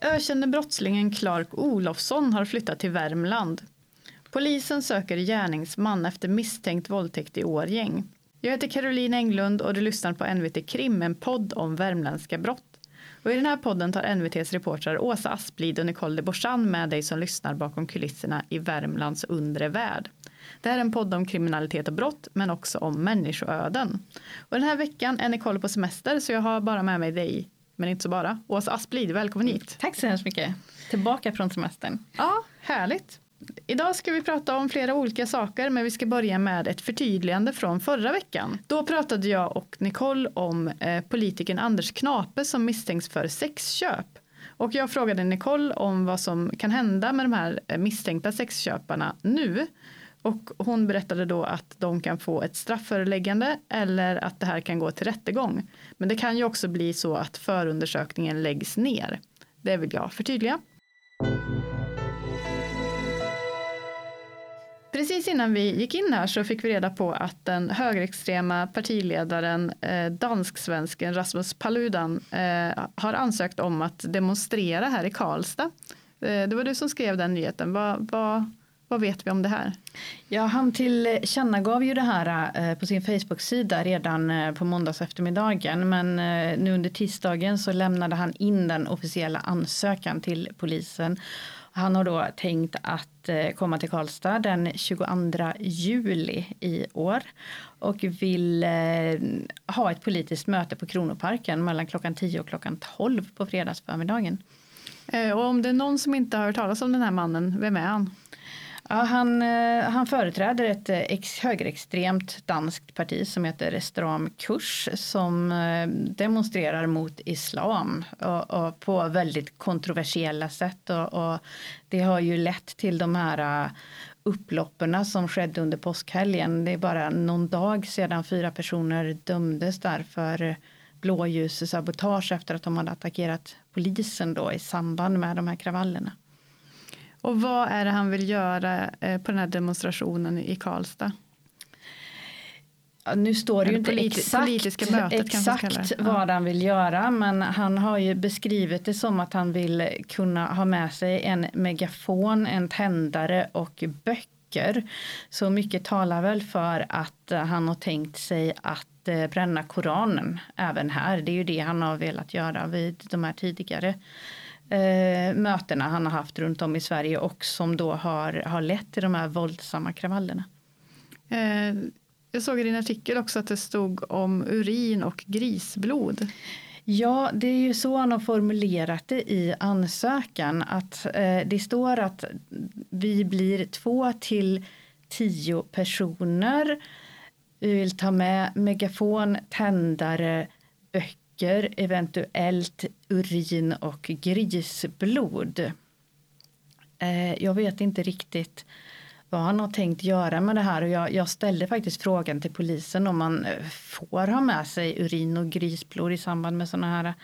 Ökände brottslingen Clark Olofsson har flyttat till Värmland. Polisen söker gärningsman efter misstänkt våldtäkt i Årgäng. Jag heter Caroline Englund och du lyssnar på NVT Krim, en podd om värmländska brott. Och I den här podden tar NVTs reportrar Åsa Asplid och Nicole de Borsan med dig som lyssnar bakom kulisserna i Värmlands undre värld. Det här är en podd om kriminalitet och brott men också om människoöden. Och den här veckan är Nicole på semester så jag har bara med mig dig men inte så bara. Åsa Asplid, välkommen hit. Tack så hemskt mycket. Tillbaka från semestern. Ja, härligt. Idag ska vi prata om flera olika saker men vi ska börja med ett förtydligande från förra veckan. Då pratade jag och Nicole om eh, politikern Anders Knape som misstänks för sexköp. Och jag frågade Nicole om vad som kan hända med de här eh, misstänkta sexköparna nu. Och hon berättade då att de kan få ett straffföreläggande eller att det här kan gå till rättegång. Men det kan ju också bli så att förundersökningen läggs ner. Det vill jag förtydliga. Precis innan vi gick in här så fick vi reda på att den högerextrema partiledaren eh, dansk-svensken Rasmus Paludan eh, har ansökt om att demonstrera här i Karlstad. Eh, det var du som skrev den nyheten. Vad, vad, vad vet vi om det här? Ja, han tillkännagav ju det här eh, på sin Facebook-sida redan eh, på måndags eftermiddagen. Men eh, nu under tisdagen så lämnade han in den officiella ansökan till polisen. Han har då tänkt att eh, komma till Karlstad den 22 juli i år och vill eh, ha ett politiskt möte på Kronoparken mellan klockan 10 och klockan 12 på fredagsförmiddagen. Eh, och om det är någon som inte har hört talas om den här mannen, vem är han? Ja, han, eh, han företräder ett eh, ex, högerextremt danskt parti som heter Stram kurs som eh, demonstrerar mot islam och, och på väldigt kontroversiella sätt. Och, och, det har ju lett till de här upploppen som skedde under påskhelgen. Det är bara någon dag sedan fyra personer dömdes där för blåljussabotage efter att de hade attackerat polisen då i samband med de här kravallerna. Och vad är det han vill göra eh, på den här demonstrationen i Karlstad? Nu står det ju inte exakt, mötet, exakt vad han vill göra men han har ju beskrivit det som att han vill kunna ha med sig en megafon, en tändare och böcker. Så mycket talar väl för att han har tänkt sig att eh, bränna Koranen även här. Det är ju det han har velat göra vid de här tidigare eh, mötena han har haft runt om i Sverige och som då har, har lett till de här våldsamma kravallerna. Eh, jag såg i din artikel också att det stod om urin och grisblod. Ja, det är ju så han har formulerat det i ansökan. Att eh, Det står att vi blir två till tio personer. Vi vill ta med megafon, tändare, socker, eventuellt urin och grisblod. Eh, jag vet inte riktigt vad han har tänkt göra med det här och jag, jag, ställde faktiskt frågan till polisen om man eh, får ha med sig urin och grisblod i samband med sådana här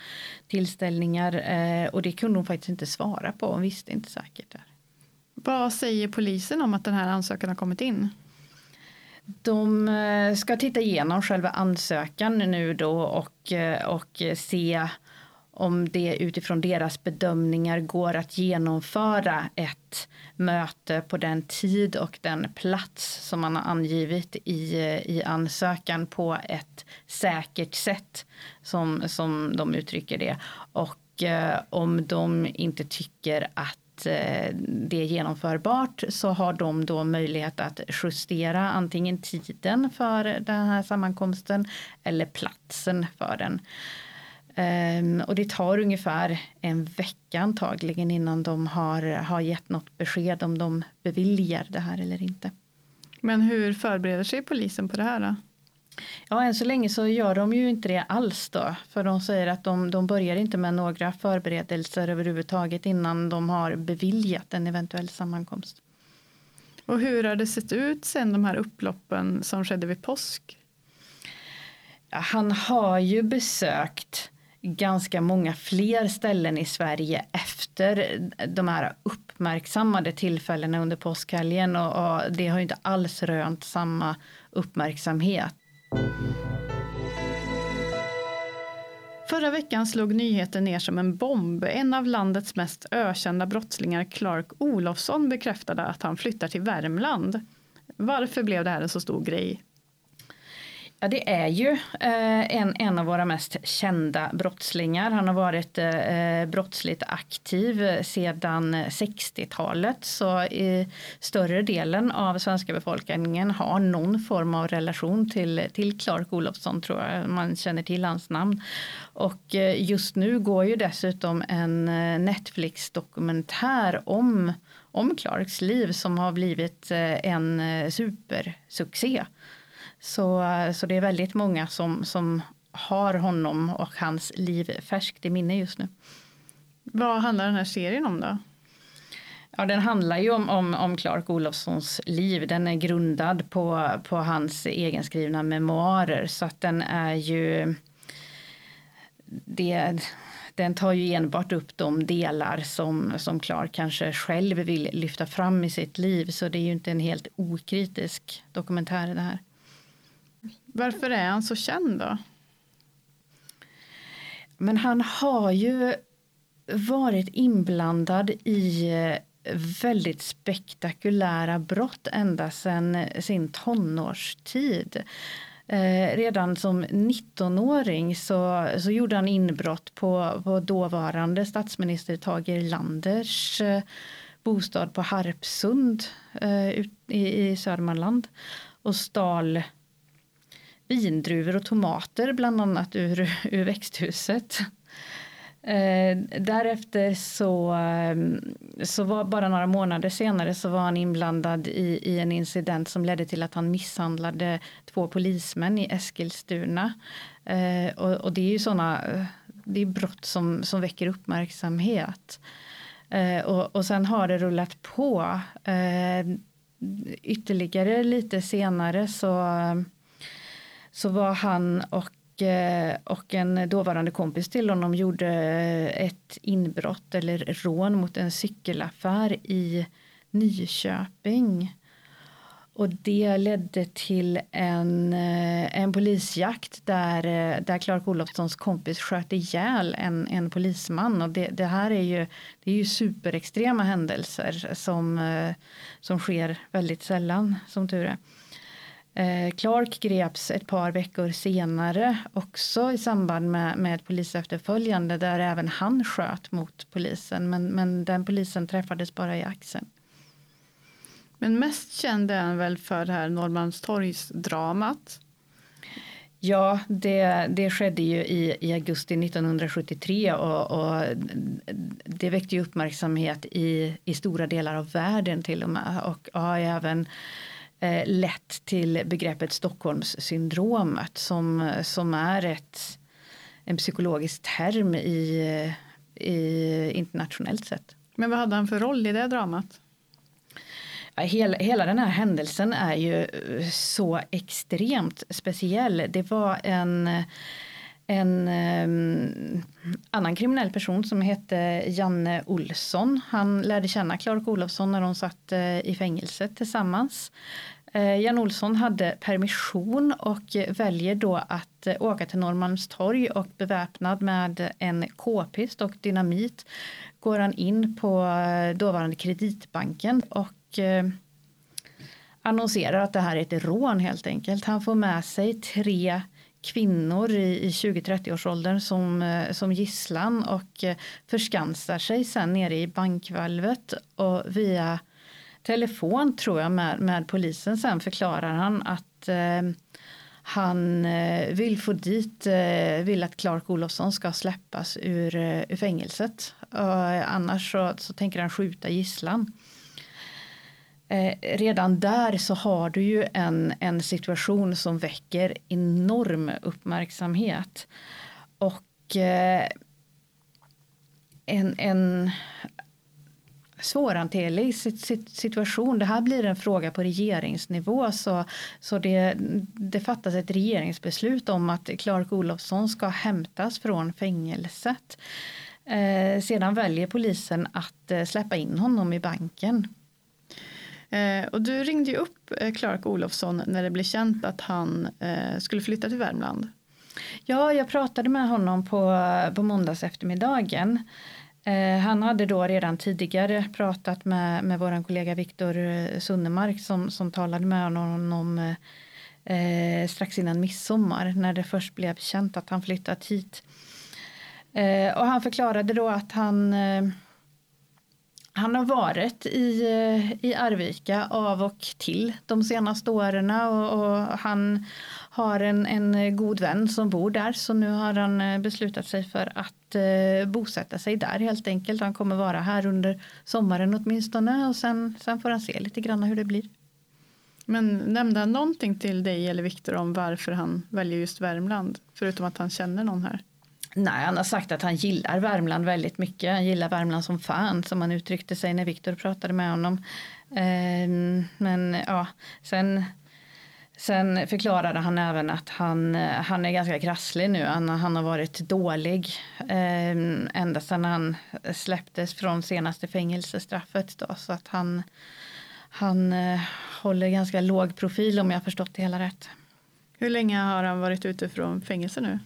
tillställningar eh, och det kunde hon faktiskt inte svara på, hon visste inte säkert. Där. Vad säger polisen om att den här ansökan har kommit in? De eh, ska titta igenom själva ansökan nu då och, eh, och se om det utifrån deras bedömningar går att genomföra ett möte på den tid och den plats som man har angivit i, eh, i ansökan på ett säkert sätt som, som de uttrycker det. Och eh, om de inte tycker att Eh, det är genomförbart så har de då möjlighet att justera antingen tiden för den här sammankomsten eller platsen för den. Um, och det tar ungefär en vecka antagligen innan de har, har gett något besked om de beviljar det här eller inte. Men hur förbereder sig polisen på det här då? Ja, än så länge så gör de ju inte det alls då. För de säger att de, de börjar inte med några förberedelser överhuvudtaget innan de har beviljat en eventuell sammankomst. Och hur har det sett ut sen de här upploppen som skedde vid påsk? Ja, han har ju besökt ganska många fler ställen i Sverige efter de här upp uppmärksammade tillfällena under påskhelgen och, och det har ju inte alls rönt samma uppmärksamhet. Förra veckan slog nyheten ner som en bomb. En av landets mest ökända brottslingar, Clark Olofsson, bekräftade att han flyttar till Värmland. Varför blev det här en så stor grej? Ja, det är ju eh, en, en av våra mest kända brottslingar. Han har varit eh, brottsligt aktiv sedan 60-talet. Så i större delen av svenska befolkningen har någon form av relation till, till Clark Olofsson tror jag. Man känner till hans namn. Och eh, just nu går ju dessutom en eh, Netflix-dokumentär om, om Clarks liv som har blivit eh, en eh, supersuccé. Så, så det är väldigt många som, som har honom och hans liv färskt i minne just nu. Vad handlar den här serien om då? Ja, den handlar ju om, om, om Clark Olofssons liv. Den är grundad på, på hans egenskrivna memoarer så att den är ju det, den tar ju enbart upp de delar som, som Clark kanske själv vill lyfta fram i sitt liv. Så det är ju inte en helt okritisk dokumentär det här. Varför är han så känd då? Men han har ju varit inblandad i eh, väldigt spektakulära brott ända sedan sin tonårstid. Eh, redan som 19-åring så, så gjorde han inbrott på, på dåvarande statsminister Tage Erlanders eh, bostad på Harpsund eh, i, i Södermanland och stal vindruvor och tomater bland annat ur, ur växthuset. Eh, därefter så, eh, så var bara några månader senare så var han inblandad i, i en incident som ledde till att han misshandlade två polismän i Eskilstuna. Eh, och, och, det är ju sådana eh, det är brott som, som väcker uppmärksamhet. Eh, och, och sen har det rullat på. Eh, ytterligare lite senare så eh, så var han och, eh, och en dåvarande kompis till honom gjorde eh, ett inbrott eller rån mot en cykelaffär i Nyköping. Och det ledde till en, eh, en polisjakt där, där Clark Olofssons kompis sköt ihjäl en, en polisman. Och det, det här är ju, det är ju superextrema händelser som, som sker väldigt sällan, som tur är. Eh, Clark greps ett par veckor senare också i samband med, med polisefterföljande där även han sköt mot polisen men, men den polisen träffades bara i axeln. Men mest känd är han väl för det här Norrmalmstorgsdramat? Ja, det, det skedde ju i, i augusti 1973 och, och det väckte ju uppmärksamhet i, i stora delar av världen till och med och har även eh, lett till begreppet Stockholmssyndromet som, som är ett, en psykologisk term i, i internationellt sett. Men vad hade han för roll i det dramat? Hela, hela den här händelsen är ju så extremt speciell. Det var en en um, annan kriminell person som hette Janne Olsson. Han lärde känna Clark Olofsson när de satt uh, i fängelse tillsammans. Eh, Jan Olsson hade permission och väljer då att eh, åka till Norrmalmstorg och beväpnad med en k-pist och dynamit går han in på eh, dåvarande Kreditbanken och annonserar att det här är ett rån helt enkelt. Han får med sig tre kvinnor i, 20-30 års åldern som, som gisslan och förskansar sig sen nere i bankvalvet och via telefon tror jag med, med polisen sen förklarar han att eh, han eh, vill få dit, eh, vill att Clark Olofsson ska släppas ur, eh, ur fängelset. Eh, annars så, så tänker han skjuta gisslan eh, redan där så har du ju en, en situation som väcker enorm uppmärksamhet. Och eh, en, en svårhanterlig situation. Det här blir en fråga på regeringsnivå så, så det, det fattas ett regeringsbeslut om att Clark Olofsson ska hämtas från fängelset. Eh, sedan väljer polisen att eh, släppa in honom i banken. Eh, och du ringde ju upp eh, Clark Olofsson när det blev känt att han eh, skulle flytta till Värmland. Ja, jag pratade med honom på, på måndags eftermiddagen. Eh, han hade då redan tidigare pratat med, med vår kollega Viktor eh, Sunnemark som, som talade med honom eh, eh, strax innan midsommar när det först blev känt att han flyttat hit. Eh, och han förklarade då att han eh, han har varit i, i Arvika av och till de senaste åren och, och han har en, en god vän som bor där så nu har han eh, beslutat sig för att eh, bosätta sig där helt enkelt. Han kommer vara här under sommaren åtminstone och sen, sen får han se lite grann hur det blir. Men nämnde han någonting till dig eller Viktor om varför han väljer just Värmland? Förutom att han känner någon här? Nej, han har sagt att han gillar Värmland väldigt mycket. Han gillar Värmland som fan, som han uttryckte sig när Viktor pratade med honom. Eh, men ja, sen, sen förklarade han även att han, han är ganska krasslig nu. Han, han har varit dålig eh, ända sedan han släpptes från senaste fängelsestraffet. Då, så att han, han eh, håller ganska låg profil om jag förstått det hela rätt. Hur länge har han varit ute från fängelse nu?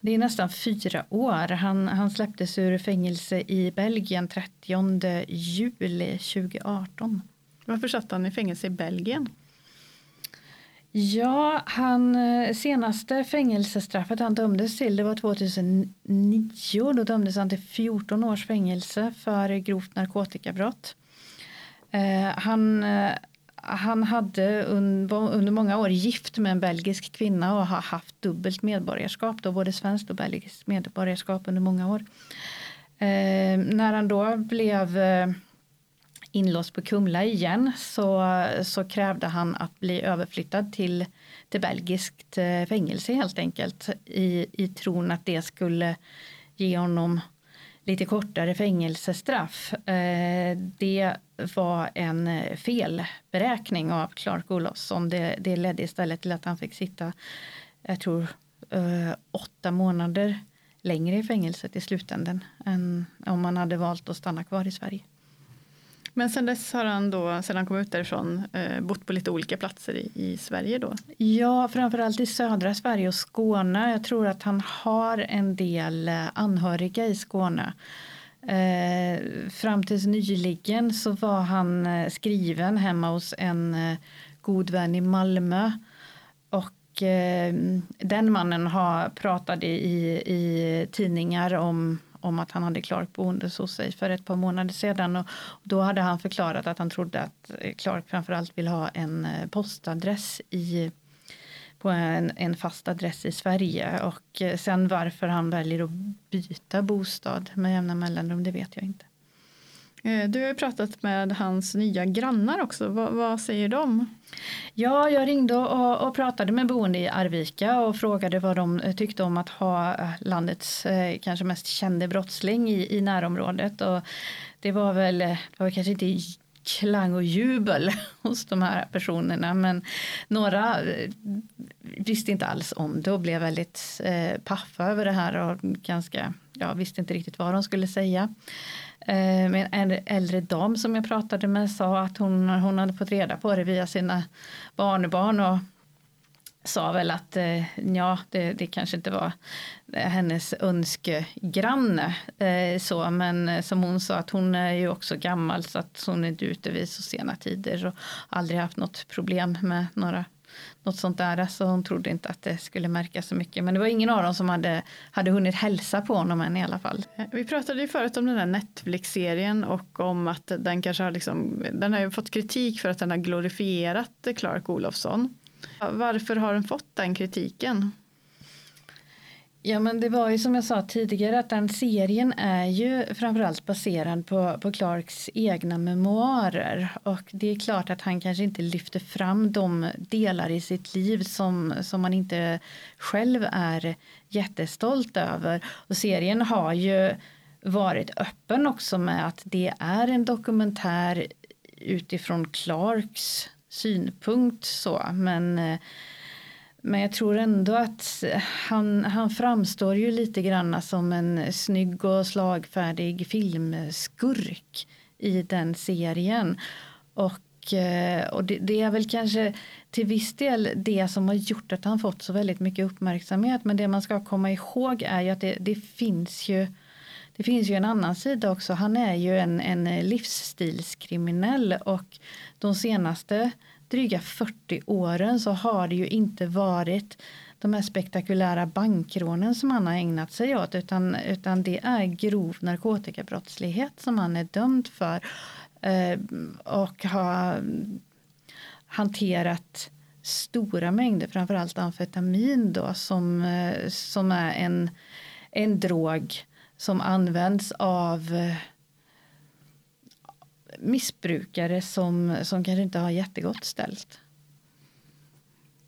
Det är nästan fyra år. Han, han släpptes ur fängelse i Belgien 30 juli 2018. Varför satt han i fängelse i Belgien? Ja, han eh, senaste fängelsestraffet han dömdes till det var 2009. Då dömdes han till 14 års fängelse för grovt narkotikabrott. Eh, han eh, han hade under många år gift med en belgisk kvinna och har haft dubbelt medborgarskap, då både svenskt och belgiskt medborgarskap under många år. Eh, när han då blev eh, inlåst på Kumla igen så, så krävde han att bli överflyttad till, till belgiskt eh, fängelse helt enkelt i, i tron att det skulle ge honom lite kortare fängelsestraff. Eh, det var en felberäkning av Clark Olofsson. Det, det ledde istället till att han fick sitta, jag tror, eh, åtta månader längre i fängelset i slutändan än om man hade valt att stanna kvar i Sverige. Men sen dess har han då, sedan han kom ut därifrån, eh, bott på lite olika platser i, i Sverige då? Ja, framförallt i södra Sverige och Skåne. Jag tror att han har en del eh, anhöriga i Skåne. Eh, fram tills nyligen så var han eh, skriven hemma hos en eh, god vän i Malmö. Och eh, den mannen har pratade i, i tidningar om om att han hade Clark boende hos sig för ett par månader sedan. Och då hade han förklarat att han trodde att eh, Clark framförallt vill ha en eh, postadress i på en, en fast adress i Sverige och eh, sen varför han väljer att byta bostad med jämna mellanrum det vet jag inte. Eh, du har ju pratat med hans nya grannar också. Vad, vad säger de? Ja, jag ringde och, och, pratade med boende i Arvika och frågade vad de eh, tyckte om att ha eh, landets eh, kanske mest kände brottsling i, i närområdet. Och det var väl, det var kanske inte klang och jubel hos de här personerna. Men några visste inte alls om det och blev väldigt eh, paffa över det här och ganska, ja, visste inte riktigt vad de skulle säga. Eh, med en äldre dam som jag pratade med sa att hon, hon hade fått reda på det via sina barnbarn och sa väl att eh, ja, det, det kanske inte var eh, hennes önskegranne så, men som hon sa att hon är ju också gammal så att hon är inte ute vid så sena tider och aldrig haft något problem med några något sånt där. Så hon trodde inte att det skulle märkas så mycket. Men det var ingen av dem som hade, hade hunnit hälsa på honom än i alla fall. Eh, vi pratade ju förut om den där Netflix-serien och om att den kanske har liksom, den har ju fått kritik för att den har glorifierat Clark Olofsson. Varför har den fått den kritiken? Ja men det var ju som jag sa tidigare att den serien är ju framförallt baserad på, på Clarks egna memoarer och det är klart att han kanske inte lyfter fram de delar i sitt liv som, som man inte själv är jättestolt över. Och serien har ju varit öppen också med att det är en dokumentär utifrån Clarks synpunkt så men eh, men jag tror ändå att han, han framstår ju lite grann som en snygg och slagfärdig filmskurk i den serien. Och, eh, och det, det, är väl kanske till viss del det som har gjort att han fått så väldigt mycket uppmärksamhet. Men det man ska komma ihåg är ju att det, det finns ju det finns ju en annan sida också. Han är ju en, en livsstilskriminell och de senaste dryga 40 åren så har det ju inte varit de här spektakulära bankrånen som han har ägnat sig åt utan, utan det är grov narkotikabrottslighet som han är dömd för eh, och har hanterat stora mängder, framförallt amfetamin då som, eh, som är en, en drog som används av eh, missbrukare som, som kanske inte har jättegott ställt.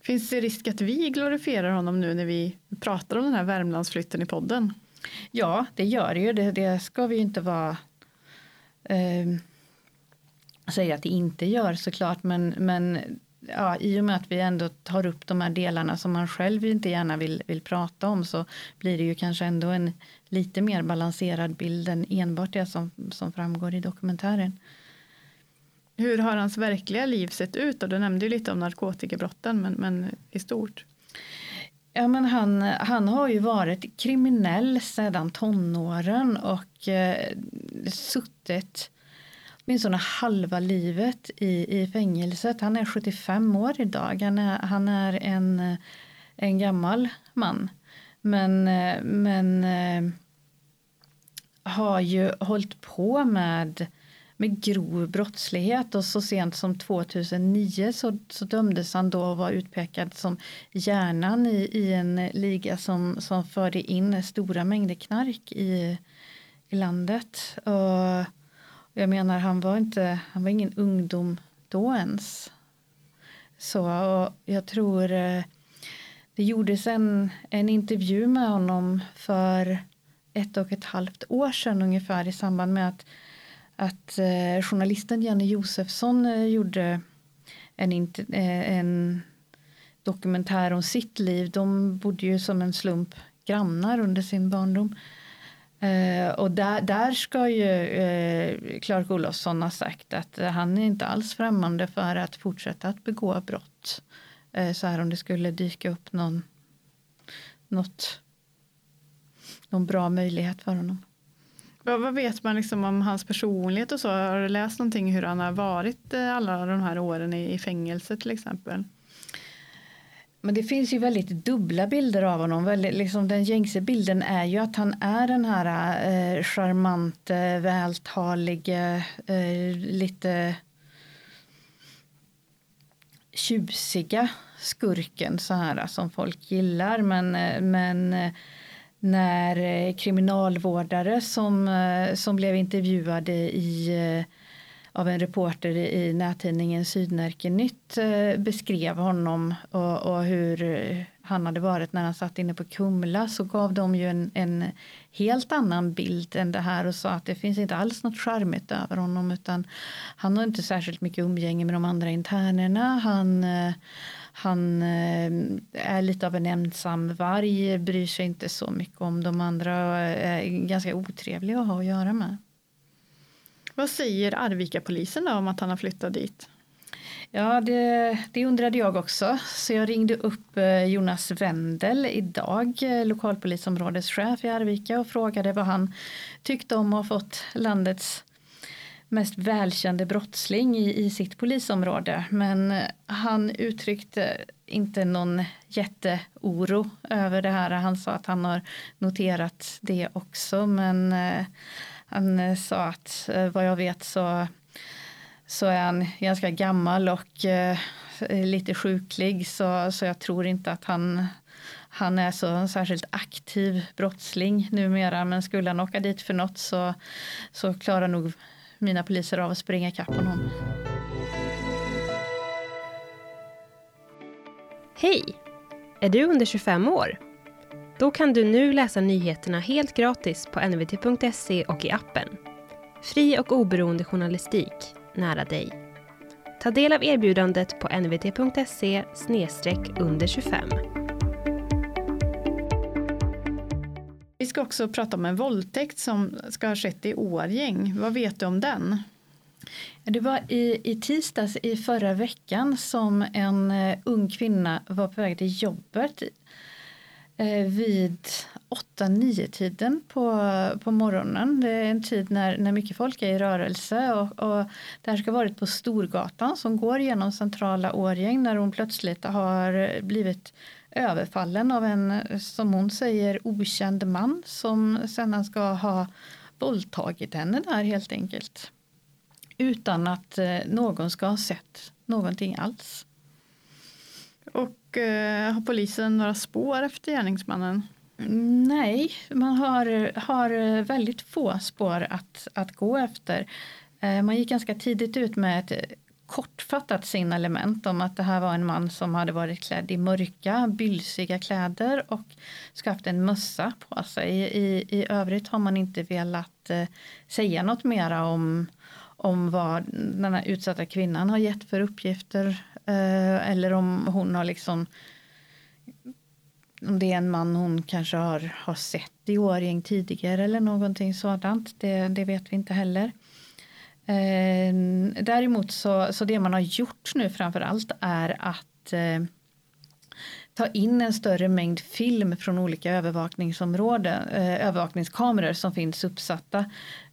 Finns det risk att vi glorifierar honom nu när vi pratar om den här Värmlandsflytten i podden? Ja, det gör det ju. Det, det ska vi ju inte vara eh, säga att det inte gör såklart, men, men ja, i och med att vi ändå tar upp de här delarna som man själv inte gärna vill, vill prata om så blir det ju kanske ändå en lite mer balanserad bild än enbart det som, som framgår i dokumentären. Hur har hans verkliga liv sett ut? Du nämnde ju lite om narkotikabrotten, men, men i stort. Ja, men han, han har ju varit kriminell sedan tonåren och eh, suttit åtminstone halva livet i, i fängelset. Han är 75 år idag. Han är, han är en, en gammal man. Men, men eh, har ju hållit på med med grov brottslighet och så sent som 2009 så, så dömdes han då och var utpekad som hjärnan i, i en liga som, som förde in stora mängder knark i, i landet. Och jag menar, han var, inte, han var ingen ungdom då ens. Så jag tror eh, det gjordes en, en intervju med honom för ett och ett halvt år sedan ungefär i samband med att att eh, journalisten Janne Josefsson eh, gjorde en, en dokumentär om sitt liv. De bodde ju som en slump grannar under sin barndom. Eh, och där, där ska ju eh, Clark Olofsson ha sagt att han är inte alls främmande för att fortsätta att begå brott. Eh, så här om det skulle dyka upp någon, något, någon bra möjlighet för honom. Vad, vad vet man liksom om hans personlighet och så? Har du läst någonting hur han har varit eh, alla de här åren i, i fängelse till exempel? Men det finns ju väldigt dubbla bilder av honom. Väldigt, liksom den gängse bilden är ju att han är den här eh, charmante, vältalige, eh, lite tjusiga skurken så här eh, som folk gillar. Men, eh, men eh, när kriminalvårdare som, som blev intervjuade i, eh, av en reporter i nättidningen Sydnärkenytt eh, beskrev honom och, och, hur eh, han hade varit när han satt inne på Kumla så gav de ju en, en helt annan bild än det här och sa att det finns inte alls något charmigt över honom utan han har inte särskilt mycket umgänge med de andra internerna. Han, eh, han är lite av en ensam varg, bryr sig inte så mycket om de andra och är ganska otrevlig att ha att göra med. Vad säger Arvika-polisen då om att han har flyttat dit? Ja, det, det, undrade jag också. Så jag ringde upp eh, Jonas Wendel idag, eh, lokalpolisområdeschef i Arvika och frågade vad han tyckte om att ha fått landets mest välkände brottsling i, i sitt polisområde. Men eh, han uttryckte inte någon jätteoro över det här. Han sa att han har noterat det också. Men eh, han eh, sa att eh, vad jag vet så, så är han ganska gammal och eh, lite sjuklig. Så, så jag tror inte att han han är så särskilt aktiv brottsling numera men skulle han åka dit för något så, så klarar nog mina poliser av att springa ikapp honom. Hej! Är du under 25 år? Då kan du nu läsa nyheterna helt gratis på nvt.se och i appen. Fri och oberoende journalistik nära dig. Ta del av erbjudandet på nvt.se under 25. Vi ska också prata om en våldtäkt som ska ha skett i Årjäng. Vad vet du om den? Det var i, i tisdags i förra veckan som en uh, ung kvinna var på väg till jobbet Eh, vid 8-9 tiden på, på morgonen. Det är en tid när, när mycket folk är i rörelse och, och det här ska ha varit på Storgatan som går genom centrala Årjäng när hon plötsligt har blivit överfallen av en, som hon säger, okänd man som sedan ska ha våldtagit henne där helt enkelt. Utan att eh, någon ska ha sett någonting alls. Och eh, har polisen några spår efter gärningsmannen? Nej, man har, har väldigt få spår att, att gå efter. Eh, man gick ganska tidigt ut med ett kortfattat signalement om att det här var en man som hade varit klädd i mörka, bylsiga kläder och ska haft en mössa på sig. I, i övrigt har man inte velat eh, säga något mera om, om vad den här utsatta kvinnan har gett för uppgifter eh, eller om hon har liksom om det är en man hon kanske har, har sett i Årjäng tidigare eller någonting sådant. Det, det vet vi inte heller. Eh, däremot så, så det man har gjort nu framför allt är att eh, ta in en större mängd film från olika övervakningsområden, eh, övervakningskameror som finns uppsatta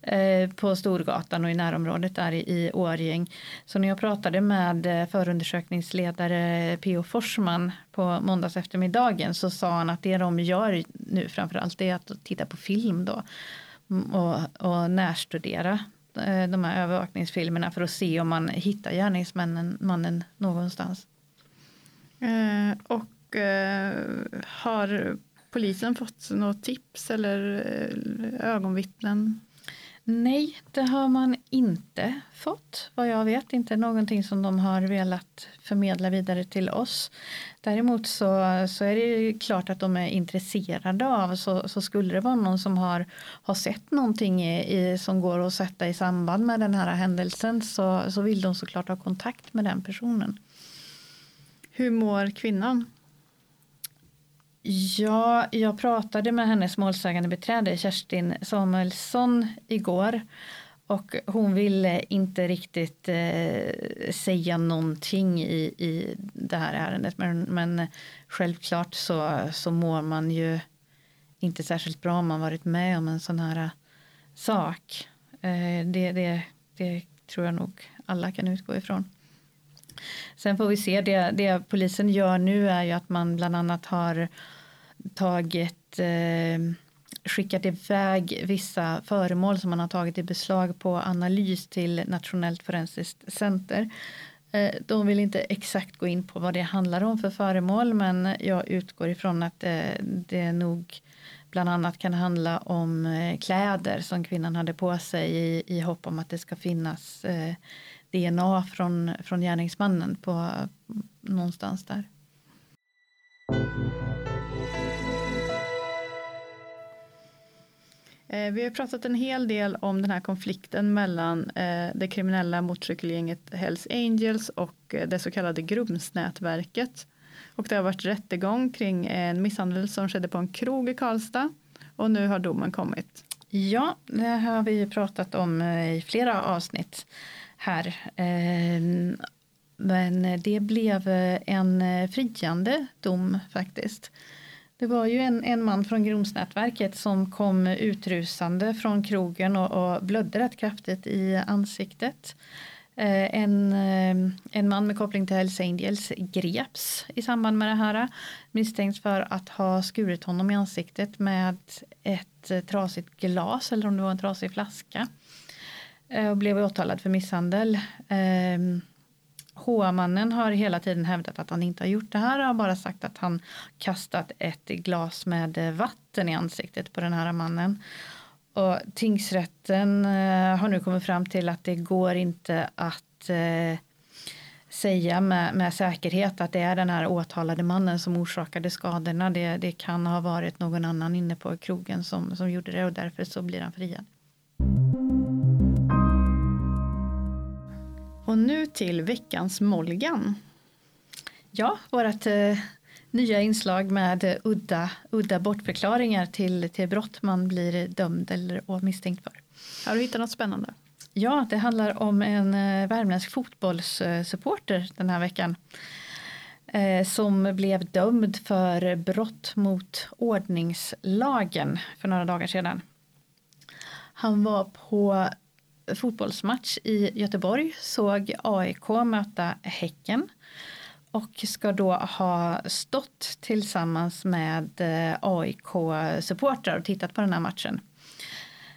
eh, på Storgatan och i närområdet där i, i Årjäng. Så när jag pratade med eh, förundersökningsledare P.O. Forsman på måndags eftermiddagen så sa han att det de gör nu framförallt är att titta på film då mm, och, och närstudera Eh, de här övervakningsfilmerna för att se om man hittar gärningsmannen mannen någonstans. Eh, och har polisen fått något tips eller eh, ögonvittnen? Nej, det har man inte fått vad jag vet. Inte någonting som de har velat förmedla vidare till oss. Däremot så, så är det klart att de är intresserade av så, så skulle det vara någon som har, har sett någonting i, i, som går att sätta i samband med den här händelsen så, så vill de såklart ha kontakt med den personen. Hur mår kvinnan? Ja, jag pratade med hennes målsägande beträde Kerstin Samuelsson igår och hon ville inte riktigt eh, säga någonting i, i det här ärendet. Men, men självklart så, så mår man ju inte särskilt bra om man varit med om en sån här eh, sak. Eh, det, det, det tror jag nog alla kan utgå ifrån. Sen får vi se, det, det polisen gör nu är ju att man bland annat har tagit eh, skickat iväg vissa föremål som man har tagit i beslag på analys till Nationellt forensiskt center. Eh, de vill inte exakt gå in på vad det handlar om för föremål men jag utgår ifrån att eh, det nog bland annat kan handla om eh, kläder som kvinnan hade på sig i, i hopp om att det ska finnas eh, DNA från, från gärningsmannen på någonstans där. Eh, vi har pratat en hel del om den här konflikten mellan eh, det kriminella motorcykelgänget Hells Angels och eh, det så kallade Grumsnätverket. Och det har varit rättegång kring en misshandel som skedde på en krog i Karlstad. Och nu har domen kommit. Ja, det har vi pratat om i flera avsnitt här. Ehm, men det blev eh, en eh, friande dom faktiskt. Det var ju en, en man från Gromsnätverket som kom utrusande från krogen och, och blödde rätt kraftigt i ansiktet. Eh, en, en man med koppling till Hells Angels greps i samband med det här. Misstänks för att ha skurit honom i ansiktet med ett trasigt glas eller om det var en trasig flaska. Eh, och blev åtalad för misshandel. Ehm, HA-mannen har hela tiden hävdat att han inte har gjort det här. Han har bara sagt att han kastat ett glas med eh, vatten i ansiktet på den här mannen. Och tingsrätten eh, har nu kommit fram till att det går inte att säga med, med, säkerhet att det är den här åtalade mannen som orsakade skadorna. Det, det kan ha varit någon annan inne på krogen som, som gjorde det och därför så blir han friad. Och nu till veckans Molgan. Ja, vårt eh, nya inslag med udda, udda bortförklaringar till, till brott man blir dömd eller misstänkt för. Har du hittat något spännande? Ja, det handlar om en eh, värmländsk fotbollssupporter den här veckan. Eh, som blev dömd för brott mot ordningslagen för några dagar sedan. Han var på fotbollsmatch i Göteborg, såg AIK möta Häcken och ska då ha stått tillsammans med eh, AIK-supportrar och tittat på den här matchen.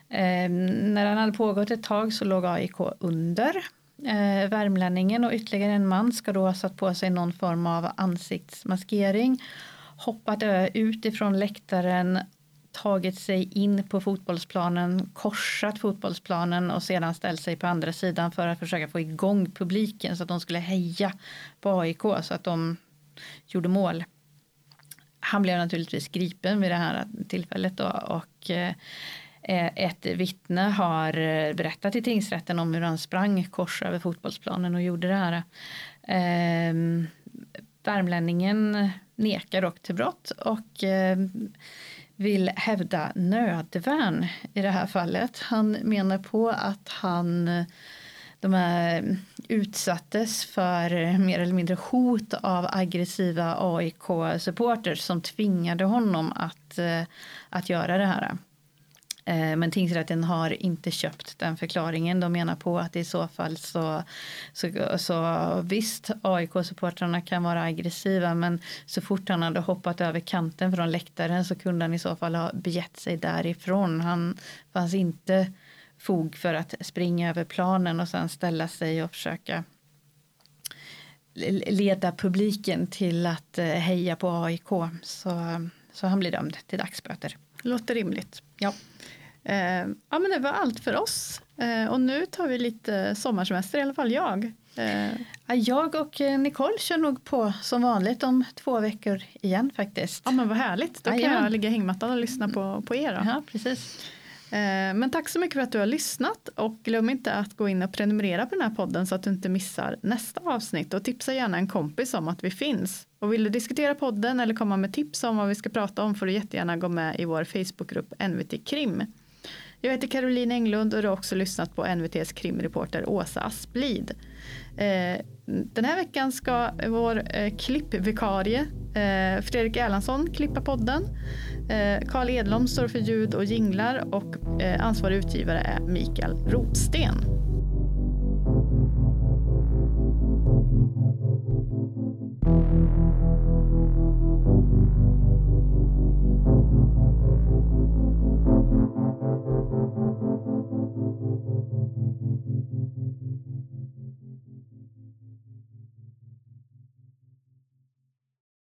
Eh, när den hade pågått ett tag så låg AIK under. Eh, värmlänningen och ytterligare en man ska då ha satt på sig någon form av ansiktsmaskering hoppat eh, ut ifrån läktaren tagit sig in på fotbollsplanen, korsat fotbollsplanen och sedan ställt sig på andra sidan för att försöka få igång publiken så att de skulle heja på AIK så att de gjorde mål. Han blev naturligtvis gripen vid det här tillfället då och eh, ett vittne har eh, berättat i tingsrätten om hur han sprang kors över fotbollsplanen och gjorde det här. Ehm, värmlänningen nekar dock till brott och eh, vill hävda nödvärn i det här fallet. Han menar på att han de är, utsattes för mer eller mindre hot av aggressiva AIK-supporters som tvingade honom att, eh, att göra det här. Eh, men tingsrätten har inte köpt den förklaringen. De menar på att i så fall så, så, så visst AIK-supportrarna kan vara aggressiva men så fort han hade hoppat över kanten från läktaren så kunde han i så fall ha begett sig därifrån. Han fanns inte fog för att springa över planen och sen ställa sig och försöka leda publiken till att eh, heja på AIK. Så, så han blir dömd till dagsböter. Låter rimligt. Ja. Eh, ja, men det var allt för oss. Eh, och nu tar vi lite sommarsemester, i alla fall jag. Eh. Jag och Nicole kör nog på som vanligt om två veckor igen faktiskt. Ja men vad härligt, då kan ja, jag ligga hängmattan och lyssna på, på er. Då. Ja, precis. Men tack så mycket för att du har lyssnat och glöm inte att gå in och prenumerera på den här podden så att du inte missar nästa avsnitt och tipsa gärna en kompis om att vi finns. Och vill du diskutera podden eller komma med tips om vad vi ska prata om får du jättegärna gå med i vår Facebookgrupp NVT Krim. Jag heter Caroline Englund och du har också lyssnat på NVTs krimreporter Åsa Asplid. Eh, den här veckan ska vår eh, klippvikarie eh, Fredrik Erlandsson klippa podden. Karl Edlom står för ljud och jinglar och ansvarig utgivare är Mikael Rotsten.